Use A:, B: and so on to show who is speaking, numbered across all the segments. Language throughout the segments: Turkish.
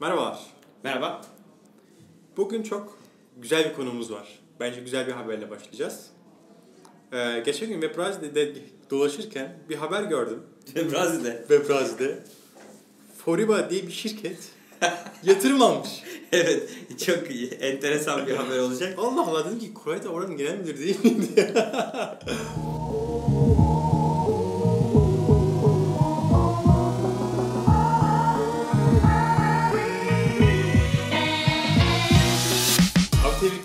A: Merhabalar.
B: Merhaba.
A: Bugün çok güzel bir konumuz var. Bence güzel bir haberle başlayacağız. Ee, geçen gün Webrazi'de dolaşırken bir haber gördüm.
B: Webrazi'de.
A: Webrazi'de. Foriba diye bir şirket yatırım almış.
B: evet, çok iyi. Enteresan bir haber olacak.
A: Allah Allah dedim ki Kuray da oranın genel müdürü değil miydi?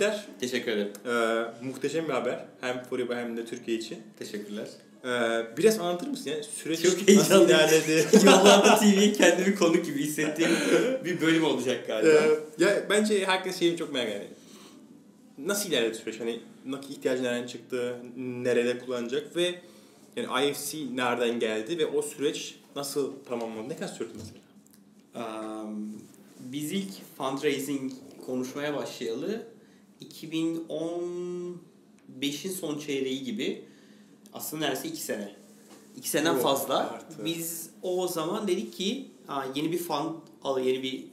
A: Tebrikler.
B: Teşekkür ederim.
A: Ee, muhteşem bir haber. Hem Foriba hem de Türkiye için.
B: Teşekkürler.
A: Ee, biraz anlatır mısın? Yani süreç
B: Çok
A: nasıl ilerledi?
B: Yollarda TV'yi kendimi konuk gibi hissettiğim bir bölüm olacak galiba.
A: Ee, ya bence herkes şeyi çok merak ediyor. Nasıl ilerledi süreç? Hani nakit ihtiyacı nereden çıktı? Nerede kullanacak? Ve yani IFC nereden geldi? Ve o süreç nasıl tamamlandı? Ne kadar sürdü mesela?
B: Um, biz ilk fundraising konuşmaya başlayalı 2015'in son çeyreği gibi aslında neredeyse iki sene. İki seneden
A: Oo,
B: fazla.
A: artı.
B: Biz o zaman dedik ki "Aa, yeni bir fund al, yeni bir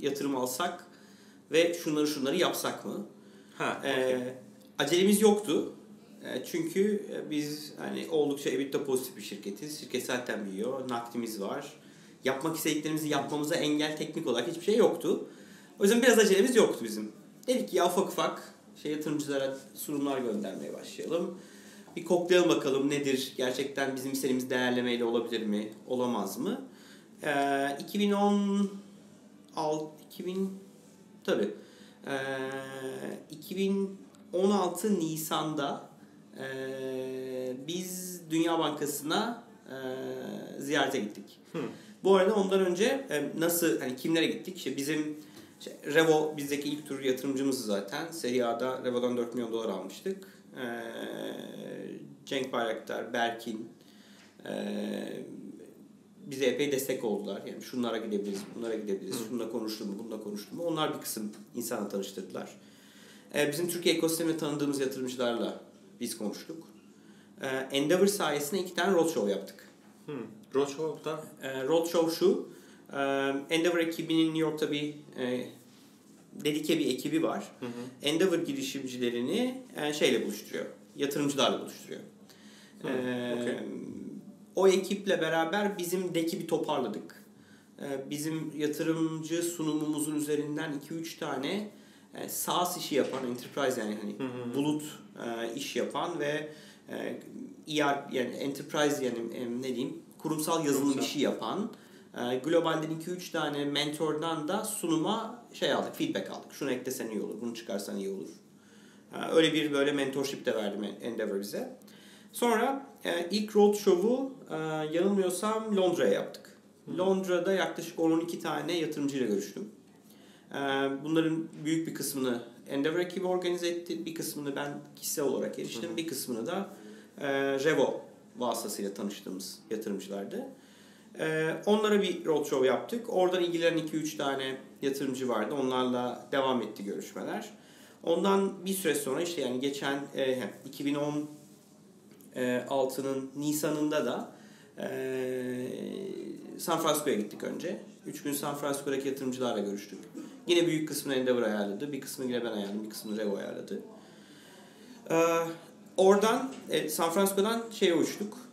B: yatırım alsak ve şunları şunları yapsak mı?
A: Ha,
B: Ee, acelemiz yoktu. Ee, çünkü biz hani oldukça EBITDA pozitif bir şirketiz. Şirket zaten büyüyor. Nakdimiz var. Yapmak istediklerimizi yapmamıza engel teknik olarak hiçbir şey yoktu. O yüzden biraz acelemiz yoktu bizim. Dedik ki ya ufak ufak şey yatırımcılara sunumlar göndermeye başlayalım. Bir koklayalım bakalım nedir? Gerçekten bizim istediğimiz değerlemeyle olabilir mi? Olamaz mı? Ee, 2010 al 2000 tabii. Ee, 2016 Nisan'da ee, biz Dünya Bankası'na ee, ziyarete gittik.
A: Hı.
B: Bu arada ondan önce e, nasıl hani kimlere gittik? İşte bizim işte Revo bizdeki ilk tur yatırımcımız zaten. Serie A'da Revo'dan 4 milyon dolar almıştık. Ee, Cenk Bayraktar, Berkin ee, bize epey destek oldular. Yani şunlara gidebiliriz, bunlara gidebiliriz, şununla konuştum mu, bununla konuştum mu. Onlar bir kısım insana tanıştırdılar. Ee, bizim Türkiye ekosisteminde tanıdığımız yatırımcılarla biz konuştuk. Ee, Endeavor sayesinde iki tane roadshow yaptık.
A: Hmm. Roadshow'da
B: E, Roadshow şu. E, Endeavor ekibinin New York'ta bir e, dedike bir ekibi var.
A: Hı hı.
B: Endeavor girişimcilerini e, şeyle buluşturuyor. Yatırımcılarla buluşturuyor.
A: Hı,
B: E,
A: okey.
B: O ekiple beraber bizim deki bir toparladık. E, bizim yatırımcı sunumumuzun üzerinden 2-3 tane e, SaaS işi yapan, enterprise yani hani
A: Hı hı.
B: bulut e, iş yapan ve e, ER yani enterprise yani e, ne diyeyim kurumsal yazılım
A: Kurumsal.
B: işi yapan e, globalden 2-3 tane mentordan da sunuma şey aldık, feedback aldık. Şunu eklesen iyi olur, bunu çıkarsan iyi olur. E, öyle bir böyle mentorship de verdi Endeavor bize. Sonra e, ilk roadshow'u e, yanılmıyorsam Londra'ya yaptık. Londra'da yaklaşık 10-12 tane yatırımcıyla görüştüm. E, bunların büyük bir kısmını Endeavor ekibi organize etti. Bir kısmını ben kişisel olarak eriştim. Bir kısmını da e, Revo vasıtasıyla tanıştığımız yatırımcılardı. E, onlara bir roadshow yaptık. Oradan ilgilenen 2-3 tane yatırımcı vardı. Onlarla devam etti görüşmeler. Ondan bir süre sonra işte yani geçen e, 2016'nın Nisan'ında da e, San Francisco'ya gittik önce. 3 gün San Francisco'daki yatırımcılarla görüştük. Yine büyük kısmını Endeavor ayarladı. Bir kısmını yine ben ayarladım. Bir kısmını Revo ayarladı. Ee, oradan e, San Francisco'dan şeye uçtuk.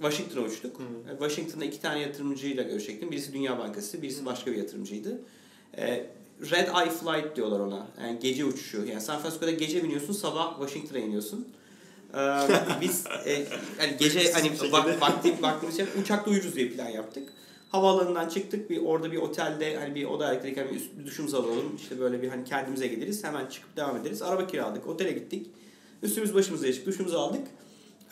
B: Washington'a uçtuk. E, Washington'da iki tane yatırımcıyla görüşecektim. Birisi Dünya Bankası, birisi başka bir yatırımcıydı. E, Red Eye Flight diyorlar ona. Yani gece uçuşu. Yani San Francisco'da gece biniyorsun, sabah Washington'a iniyorsun. Biz e, yani gece hani vak, vakti, vaktimiz için uçakta uyuruz diye plan yaptık. Havaalanından çıktık bir orada bir otelde hani bir oda bir, üst- bir duşumuzu alalım. İşte böyle bir hani kendimize geliriz. Hemen çıkıp devam ederiz. Araba kiraladık. Otele gittik. Üstümüz başımıza geçtik. Duşumuzu aldık.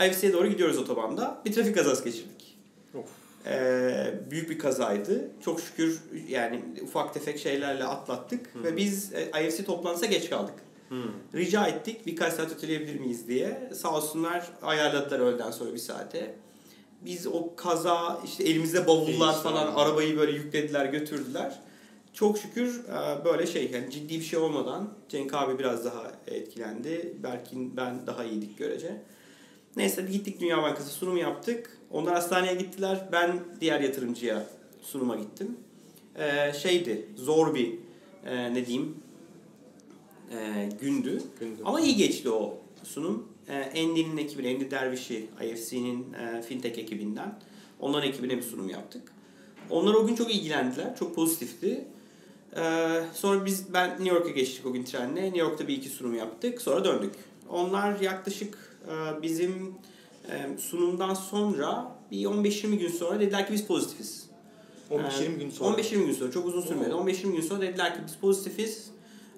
B: IFC'ye doğru gidiyoruz otobanda. Bir trafik kazası geçirdik.
A: Of.
B: Ee, büyük bir kazaydı. Çok şükür yani ufak tefek şeylerle atlattık. Ve biz e, IFC toplantısına geç kaldık.
A: Hmm.
B: Rica ettik birkaç saat öteleyebilir miyiz diye. Sağ olsunlar ayarladılar öğleden sonra bir saate. Biz o kaza işte elimizde bavullar
A: İyi,
B: falan arabayı böyle yüklediler götürdüler. Çok şükür e, böyle şey yani ciddi bir şey olmadan Cenk abi biraz daha etkilendi. Berkin ben daha iyiydik görece. Neyse gittik Dünya Bankası sunumu yaptık. Onlar hastaneye gittiler. Ben diğer yatırımcıya sunuma gittim. e, şeydi, zor bir e, ne diyeyim e, gündü.
A: Gündü.
B: Ama iyi geçti o sunum. E, Andy'nin ekibi, Andy Derviş'i, IFC'nin e, fintech ekibinden. Onların ekibine bir sunum yaptık. Onlar o gün çok ilgilendiler, çok pozitifti. Ee, sonra biz ben New York'a geçtik o gün trenle. New York'ta bir iki sunum yaptık. Sonra döndük. Onlar yaklaşık bizim e, sunumdan sonra bir 15-20 gün sonra dediler ki biz pozitifiz.
A: 15-20 gün sonra.
B: 15-20 gün sonra çok uzun sürmedi.
A: Oo.
B: 15-20 gün sonra dediler ki biz pozitifiz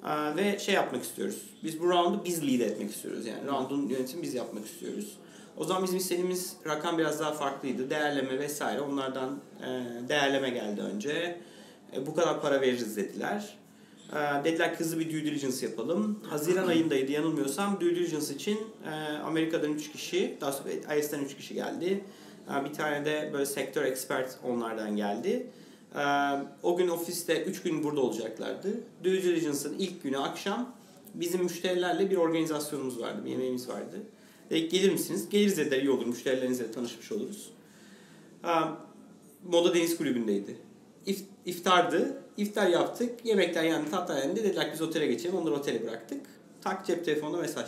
B: e, ve şey yapmak istiyoruz. Biz bu roundu biz lead etmek istiyoruz. Yani roundun yönetimini biz yapmak istiyoruz. O zaman bizim istediğimiz rakam biraz daha farklıydı. Değerleme vesaire onlardan e, değerleme geldi önce. Bu kadar para veririz dediler. E, dediler ki hızlı bir due diligence yapalım. Haziran ayındaydı yanılmıyorsam due diligence için e, Amerika'dan 3 kişi, daha sonra IS'den 3 kişi geldi. E, bir tane de böyle sektör expert onlardan geldi. E, o gün ofiste 3 gün burada olacaklardı. Due diligence'ın ilk günü akşam bizim müşterilerle bir organizasyonumuz vardı, bir yemeğimiz vardı. Dedik gelir misiniz? Geliriz dediler iyi olur, müşterilerinizle tanışmış oluruz. Moda Deniz Kulübü'ndeydi. İf, iftardı. İftar yaptık. Yemekler yandı, tatlar yendi. Dediler biz otele geçelim. Onları otele bıraktık. Tak cep telefonuna mesaj.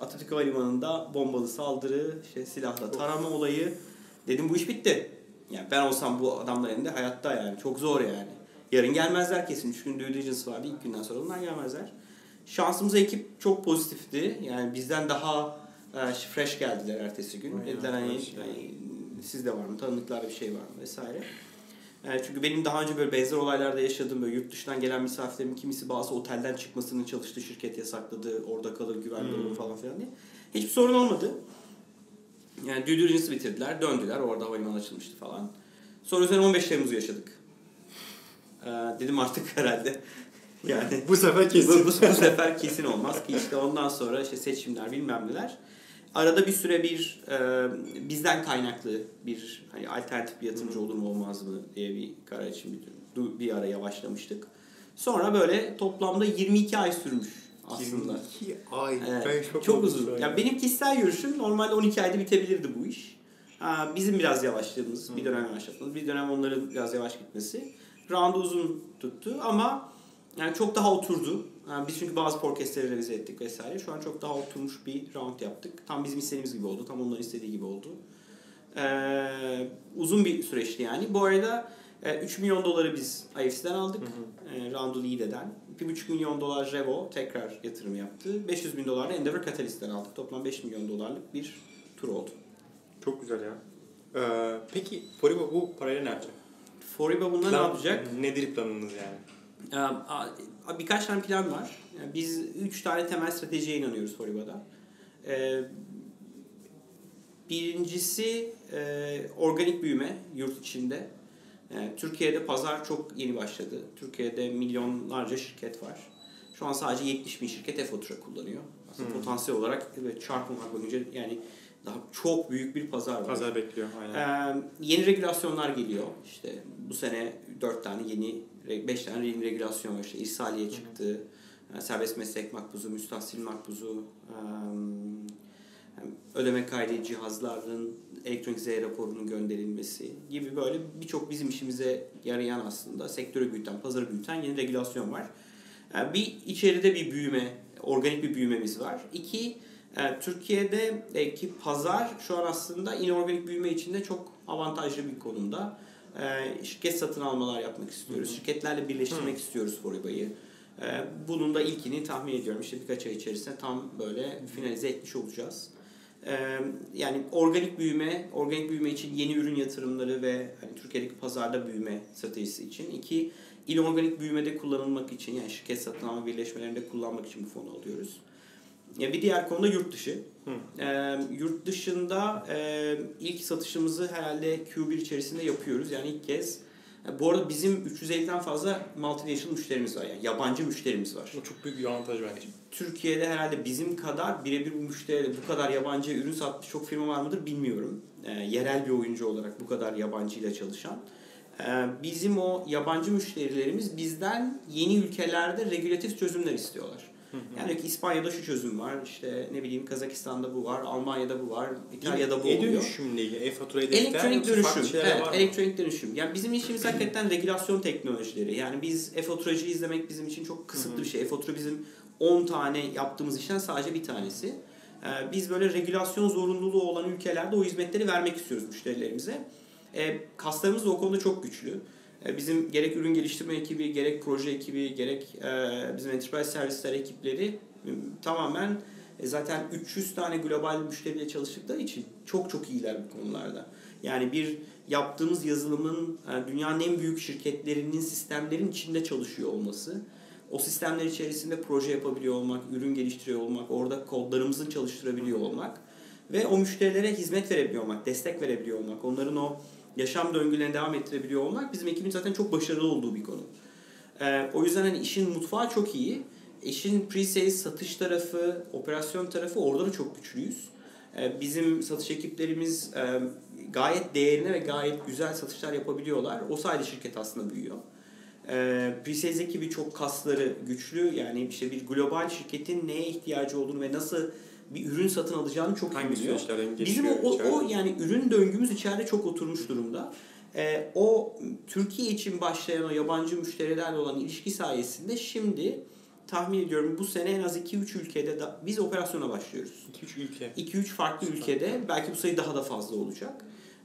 B: Atatürk Havalimanı'nda bombalı saldırı, işte silahla tarama olayı. Dedim bu iş bitti. Yani ben olsam bu adamların elinde hayatta yani. Çok zor yani. Yarın gelmezler kesin. Üç gün due diligence vardı. İlk günden sonra onlar gelmezler. Şansımıza ekip çok pozitifti. Yani bizden daha e, fresh geldiler ertesi gün.
A: Aynen,
B: Dediler hani,
A: yani.
B: hani sizde var mı? Tanıdıklarda bir şey var mı? Vesaire. Yani çünkü benim daha önce böyle benzer olaylarda yaşadığım böyle yurt dışından gelen misafirlerimin kimisi bazı otelden çıkmasını çalıştığı şirket yasakladı. Orada kalır güvenli
A: Hmm.
B: olur falan filan diye. Hiçbir sorun olmadı. Yani due bitirdiler. Döndüler. Orada havalimanı açılmıştı falan. Sonra üzerine 15 Temmuz'u yaşadık. Ee, dedim artık herhalde. Yani
A: Bu sefer
B: bu,
A: kesin.
B: bu, bu sefer kesin olmaz ki işte ondan sonra işte seçimler bilmem neler. Arada bir süre bir e, bizden kaynaklı bir hani alternatif bir yatırımcı olur mu olmaz mı diye bir karar için bir, bir ara yavaşlamıştık. Sonra böyle toplamda 22 ay sürmüş aslında.
A: 22 ay.
B: Evet,
A: ben
B: çok
A: oldum
B: uzun. Ya benim kişisel görüşüm normalde 12 ayda bitebilirdi bu iş. Ha, bizim biraz yavaşladığımız, bir dönem yavaşladığımız, bir dönem onların biraz yavaş gitmesi. Round uzun tuttu ama yani çok daha oturdu. Yani biz çünkü bazı podcastleri revize ettik vesaire. Şu an çok daha oturmuş bir round yaptık. Tam bizim istediğimiz gibi oldu. Tam onların istediği gibi oldu. Ee, uzun bir süreçti yani. Bu arada e, 3 milyon doları biz IFC'den aldık. E, round'u lead eden. 1,5 milyon dolar Revo tekrar yatırım yaptı. 500 bin dolar da Endeavor Catalyst'ten aldık. Toplam 5 milyon dolarlık bir tur oldu.
A: Çok güzel ya. Ee, peki Foriba bu parayla ne yapacak?
B: Foriba bundan ne
A: Plan-
B: yapacak?
A: Nedir planınız yani?
B: Birkaç tane plan var. Biz üç tane temel stratejiye inanıyoruz Foriba'da. Birincisi organik büyüme yurt içinde. Türkiye'de pazar çok yeni başladı. Türkiye'de milyonlarca şirket var. Şu an sadece 70 bin şirket e-fatura kullanıyor. Aslında
A: Hmm.
B: potansiyel olarak evet, çarpılmak bakınca yani daha çok büyük bir pazar var.
A: Pazar bekliyor aynen.
B: Ee, yeni regülasyonlar geliyor. İşte bu sene 4 tane yeni, 5 tane regülasyon var. İşte irsaliye çıktı, e, serbest meslek makbuzu, müstahsil makbuzu, ödeme kaydı cihazların elektronik Z raporunun gönderilmesi gibi böyle birçok bizim işimize yarayan aslında sektörü büyüten, pazarı büyüten yeni regülasyon var. E, Bir içeride bir büyüme, organik bir büyümemiz var. İki, e, Türkiye'deki pazar şu an aslında inorganik büyüme içinde çok avantajlı bir konumda. E, Şirket satın almalar yapmak istiyoruz.
A: Hı hı.
B: Şirketlerle birleştirmek istiyoruz Foriba'yı. E, Bunun da ilkini tahmin ediyorum. İşte birkaç ay içerisinde tam böyle finalize etmiş olacağız. E, Yani organik büyüme, organik büyüme için yeni ürün yatırımları ve hani Türkiye'deki pazarda büyüme stratejisi için. iki inorganik büyümede kullanılmak için yani şirket satın alma birleşmelerinde kullanmak için bu fonu alıyoruz. Ya bir diğer konu da yurt dışı.
A: Hı.
B: Ee, yurt dışında e, ilk satışımızı herhalde Q1 içerisinde yapıyoruz. Yani ilk kez. E, bu arada bizim 350'den fazla multinational müşterimiz var. Yani yabancı müşterimiz var.
A: O çok büyük bir avantaj bence.
B: Türkiye'de herhalde bizim kadar birebir bu müşteriyle bu kadar yabancı ürün satmış çok firma var mıdır bilmiyorum. Ee, yerel bir oyuncu olarak bu kadar yabancıyla çalışan. Bizim o yabancı müşterilerimiz bizden yeni ülkelerde regülatif çözümler istiyorlar. Yani diyor ki İspanya'da şu çözüm var, işte ne bileyim Kazakistan'da bu var, Almanya'da bu var, İtalya'da bu oluyor.
A: İlgili, e-faturayı defter
B: Elektronik dönüşüm. Evet, elektronik dönüşüm. Yani bizim işimiz hakikaten regülasyon teknolojileri. Yani biz e-faturacı izlemek bizim için çok kısıtlı bir şey. E-fatura bizim 10 tane yaptığımız işten sadece bir tanesi. Ee, Biz böyle regülasyon zorunluluğu olan ülkelerde o hizmetleri vermek istiyoruz müşterilerimize. E, kaslarımız da o konuda çok güçlü. E, Bizim gerek ürün geliştirme ekibi, gerek proje ekibi, gerek e, bizim enterprise servisler ekipleri e, tamamen zaten 300 tane global müşteriyle çalıştıkları için çok çok iyiler bu konularda. Yani bir yaptığımız yazılımın dünyanın en büyük şirketlerinin sistemlerin içinde çalışıyor olması, o sistemler içerisinde proje yapabiliyor olmak, ürün geliştiriyor olmak, orada kodlarımızı çalıştırabiliyor olmak ve o müşterilere hizmet verebiliyor olmak, destek verebiliyor olmak, onların o yaşam döngülerini devam ettirebiliyor olmak bizim ekibin zaten çok başarılı olduğu bir konu. Ee, o yüzden hani işin mutfağı çok iyi. İşin pre-sales satış tarafı, operasyon tarafı orada da çok güçlüyüz. Ee, bizim satış ekiplerimiz e, gayet değerine ve gayet güzel satışlar yapabiliyorlar. O sayede şirket aslında büyüyor. Ee, pre-sales ekibi çok kasları güçlü. Yani işte bir global şirketin neye ihtiyacı olduğunu ve nasıl bir ürün satın alacağını çok iyi
A: Hangi
B: biliyor.
A: süreçlerden
B: Bizim o, o, o yani ürün döngümüz içeride çok oturmuş durumda. Ee, o Türkiye için başlayan o yabancı müşterilerle olan ilişki sayesinde şimdi tahmin ediyorum bu sene en az 2-3 ülkede da biz operasyona başlıyoruz.
A: 2-3 ülke.
B: 2-3 farklı ülkede belki bu sayı daha da fazla olacak.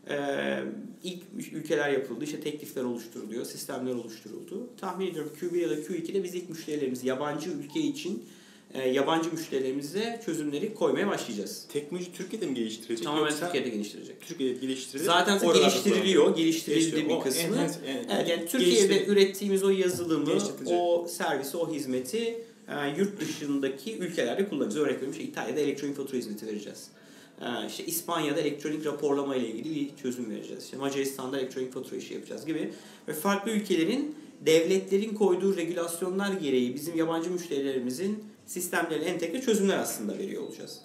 B: Ee, ilk ülkeler yapıldı, işte teklifler oluşturuluyor, sistemler oluşturuldu. Tahmin ediyorum Q1 ya da Q2'de biz ilk müşterilerimizi yabancı ülke için e, yabancı müşterilerimize çözümleri koymaya başlayacağız.
A: Teknoloji Türkiye'de mi geliştirecek?
B: Tamamen
A: yoksa
B: Türkiye'de geliştirecek.
A: Türkiye'de geliştirilir.
B: Zaten geliştiriliyor, geliştirildi bir kısmı.
A: yani
B: Evet, yani Türkiye'de ürettiğimiz o yazılımı, o servisi, o hizmeti e, yurt dışındaki ülkelerde kullanacağız. Örnek veriyorum işte İtalya'da elektronik fatura hizmeti vereceğiz. E, işte İspanya'da elektronik raporlama ile ilgili bir çözüm vereceğiz. İşte Macaristan'da elektronik fatura işi yapacağız gibi. Ve farklı ülkelerin devletlerin koyduğu regülasyonlar gereği bizim yabancı müşterilerimizin sistemlerine entegre çözümler aslında veriyor olacağız.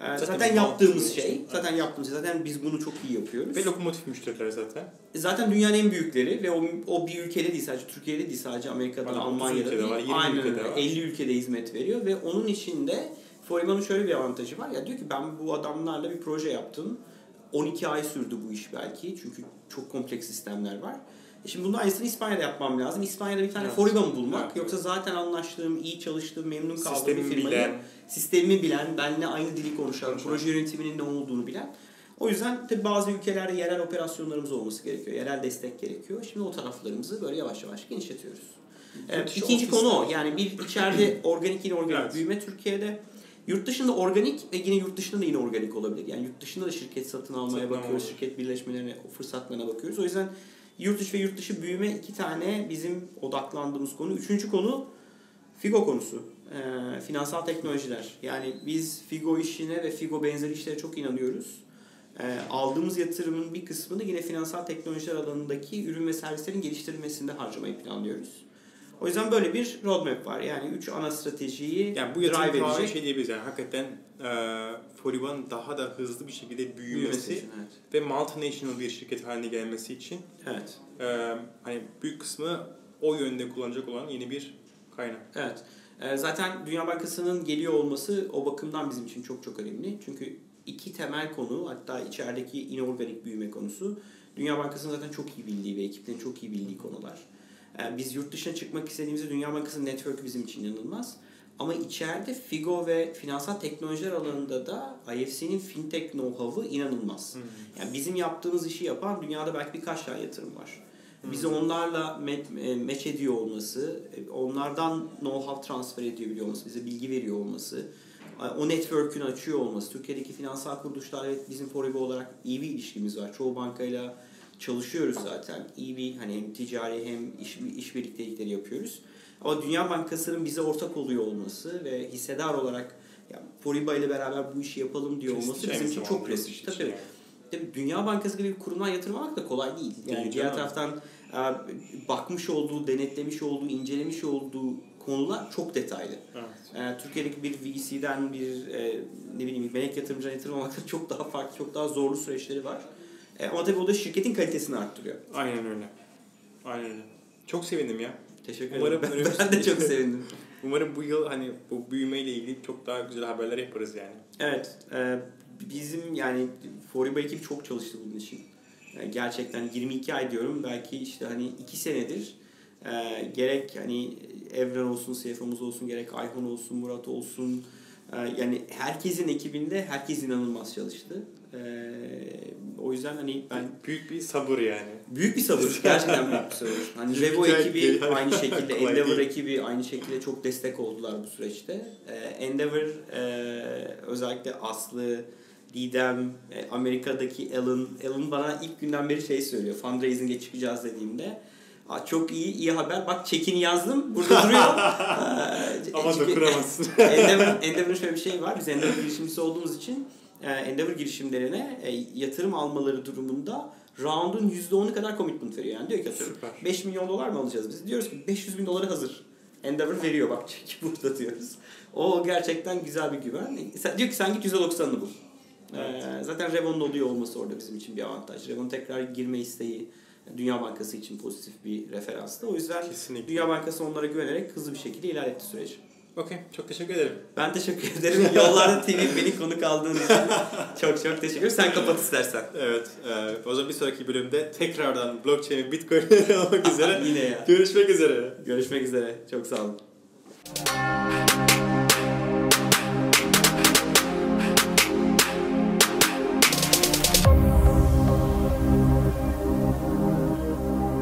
B: E,
A: Zaten
B: Zaten, yaptığımız şey,
A: olsun.
B: zaten yaptığımız şey, zaten biz bunu çok iyi yapıyoruz.
A: Ve lokomotif müşteriler zaten.
B: Zaten dünyanın en büyükleri ve o, o bir ülkede değil sadece Türkiye'de değil sadece Amerika'da,
A: 30
B: Almanya'da değil.
A: var, 20
B: Aynen
A: ülkede var.
B: 50 ülkede hizmet veriyor ve onun içinde Foriba'nın şöyle bir avantajı var. Ya diyor ki ben bu adamlarla bir proje yaptım. 12 ay sürdü bu iş belki çünkü çok kompleks sistemler var. Şimdi bunun aynısını İspanya'da yapmam lazım. İspanya'da bir tane
A: Evet.
B: Mı bulmak
A: Evet.
B: yoksa zaten anlaştığım, iyi çalıştığım, memnun kaldığım
A: Sistemi
B: bir firmayı
A: bilen.
B: sistemimi bilen, benimle aynı dili konuşan,
A: Konuşan.
B: proje yönetiminin ne olduğunu bilen. O yüzden tabii bazı ülkelerde yerel operasyonlarımız olması gerekiyor. Yerel destek gerekiyor. Şimdi o taraflarımızı böyle yavaş yavaş genişletiyoruz. Evet,
A: dışı
B: ikinci konu o. Yani bir içeride organik inorganik
A: Evet.
B: büyüme Türkiye'de. Yurt dışında organik ve yine yurt dışında da inorganik olabilir. Yani yurt dışında da şirket satın almaya
A: Satın
B: bakıyoruz.
A: alma.
B: Şirket birleşmelerine, o fırsatlarına bakıyoruz. O yüzden yurt dışı ve yurt dışı büyüme iki tane bizim odaklandığımız konu. Üçüncü konu Figo konusu. Ee, finansal teknolojiler. Yani biz Figo işine ve Figo benzeri işlere çok inanıyoruz. Ee, aldığımız yatırımın bir kısmını yine finansal teknolojiler alanındaki ürün ve servislerin geliştirilmesinde harcamayı planlıyoruz. O yüzden böyle bir roadmap var. Yani üç ana stratejiyi
A: Yani bu
B: drive
A: yatırım
B: edecek.
A: şey diyebiliriz yani hakikaten e, Foriba'nın daha da hızlı bir şekilde büyümesi
B: için, evet.
A: ve multinational bir şirket haline gelmesi için
B: Evet.
A: e, hani büyük kısmı o yönde kullanacak olan yeni bir kaynak.
B: Evet. Ee, Zaten Dünya Bankası'nın geliyor olması o bakımdan bizim için çok çok önemli. Çünkü iki temel konu hatta içerideki inorganik büyüme konusu Dünya Bankası'nın zaten çok iyi bildiği ve ekiplerin çok iyi bildiği konular. Ee, Biz yurt dışına çıkmak istediğimizde Dünya Bankası'nın network bizim için inanılmaz. Ama içeride Figo ve finansal teknolojiler alanında da IFC'nin fintech know-how'ı inanılmaz. Yani bizim yaptığımız işi yapan dünyada belki birkaç tane yatırım var. Bizi onlarla me- e, ediyor olması, e, onlardan know-how transfer edebiliyor olması, bize bilgi veriyor olması, e, o network'ün açıyor olması, Türkiye'deki finansal kuruluşlar evet bizim Foriba olarak iyi bir ilişkimiz var. Çoğu bankayla çalışıyoruz zaten. İyi bir hani hem ticari hem iş, iş birliktelikleri yapıyoruz. Ama Dünya Bankası'nın bize ortak oluyor olması ve hissedar olarak ya Foriba ile beraber bu işi yapalım diyor olması
A: Prestij
B: bizim
A: aynı
B: için çok prestij. Tabii,
A: yani.
B: Tabii Dünya Bankası gibi bir kurumdan yatırım almak da kolay değil. Yani
A: Değil
B: diğer taraftan e, bakmış olduğu, denetlemiş olduğu, incelemiş olduğu konular çok detaylı.
A: Evet.
B: E, Türkiye'deki bir VC'den bir e, ne bileyim melek yatırımcıdan yatırım almakta çok daha farklı, çok daha zorlu süreçleri var. E, ama tabii o da şirketin kalitesini arttırıyor.
A: Aynen öyle. Aynen öyle. Çok sevindim ya.
B: Teşekkür
A: Umarım
B: ederim. Ben,
A: önümüzdeki
B: ben de çok
A: işte-
B: sevindim.
A: Umarım bu yıl hani bu büyümeyle ilgili çok daha güzel haberler yaparız yani.
B: Evet. e, bizim yani Foriba ekibi çok çalıştı bunun için. E, gerçekten 22 ay diyorum. Belki işte hani 2 senedir e, gerek hani Evren olsun, CFO'muz olsun, gerek Ayhan olsun, Murat olsun. e, yani herkesin ekibinde herkes inanılmaz çalıştı. E, o yüzden hani ben
A: Büyük bir sabır yani.
B: Büyük bir sabır. Gerçekten büyük bir sabır. Hani Revo
A: bir-
B: ekibi aynı şekilde, Endeavor ekibi aynı şekilde çok destek oldular bu süreçte. Ee, Endeavor e, özellikle Aslı, Didem, e, Amerika'daki Alan, Alan bana ilk günden beri şey söylüyor. Fundraising'e çıkacağız dediğimde. Aa, çok iyi, iyi haber. Bak çekini yazdım. Burada duruyor. Ee,
A: Ama dokuramazsın.
B: Endeavor, Endeavor'ın şöyle bir şey var. Biz Endeavor girişimcisi olduğumuz için e, Endeavor girişimlerine e, yatırım almaları durumunda round'un %10'u kadar commitment veriyor. Yani diyor ki atıyorum
A: Süper.
B: 5 milyon dolar mı alacağız biz? Diyoruz ki 500 bin doları hazır. Endeavor veriyor bak çek burada diyoruz. O gerçekten güzel bir güven. Sen, diyor ki sen git %90'ını bul.
A: Evet.
B: Ee, zaten Revon'un oluyor olması orada bizim için bir avantaj. Revon tekrar girme isteği Dünya Bankası için pozitif bir referanstı. O yüzden
A: Kesinlikle.
B: Dünya Bankası onlara güvenerek hızlı bir şekilde ilerletti süreci.
A: Okey. Çok teşekkür ederim.
B: Ben teşekkür ederim. Yollarda TV beni konuk aldığın için çok çok teşekkür ederim. Sen kapat istersen.
A: Evet. E, o zaman bir sonraki bölümde tekrardan blockchain ve bitcoin olmak üzere.
B: Yine ya.
A: Görüşmek üzere.
B: Görüşmek üzere. Çok sağ olun.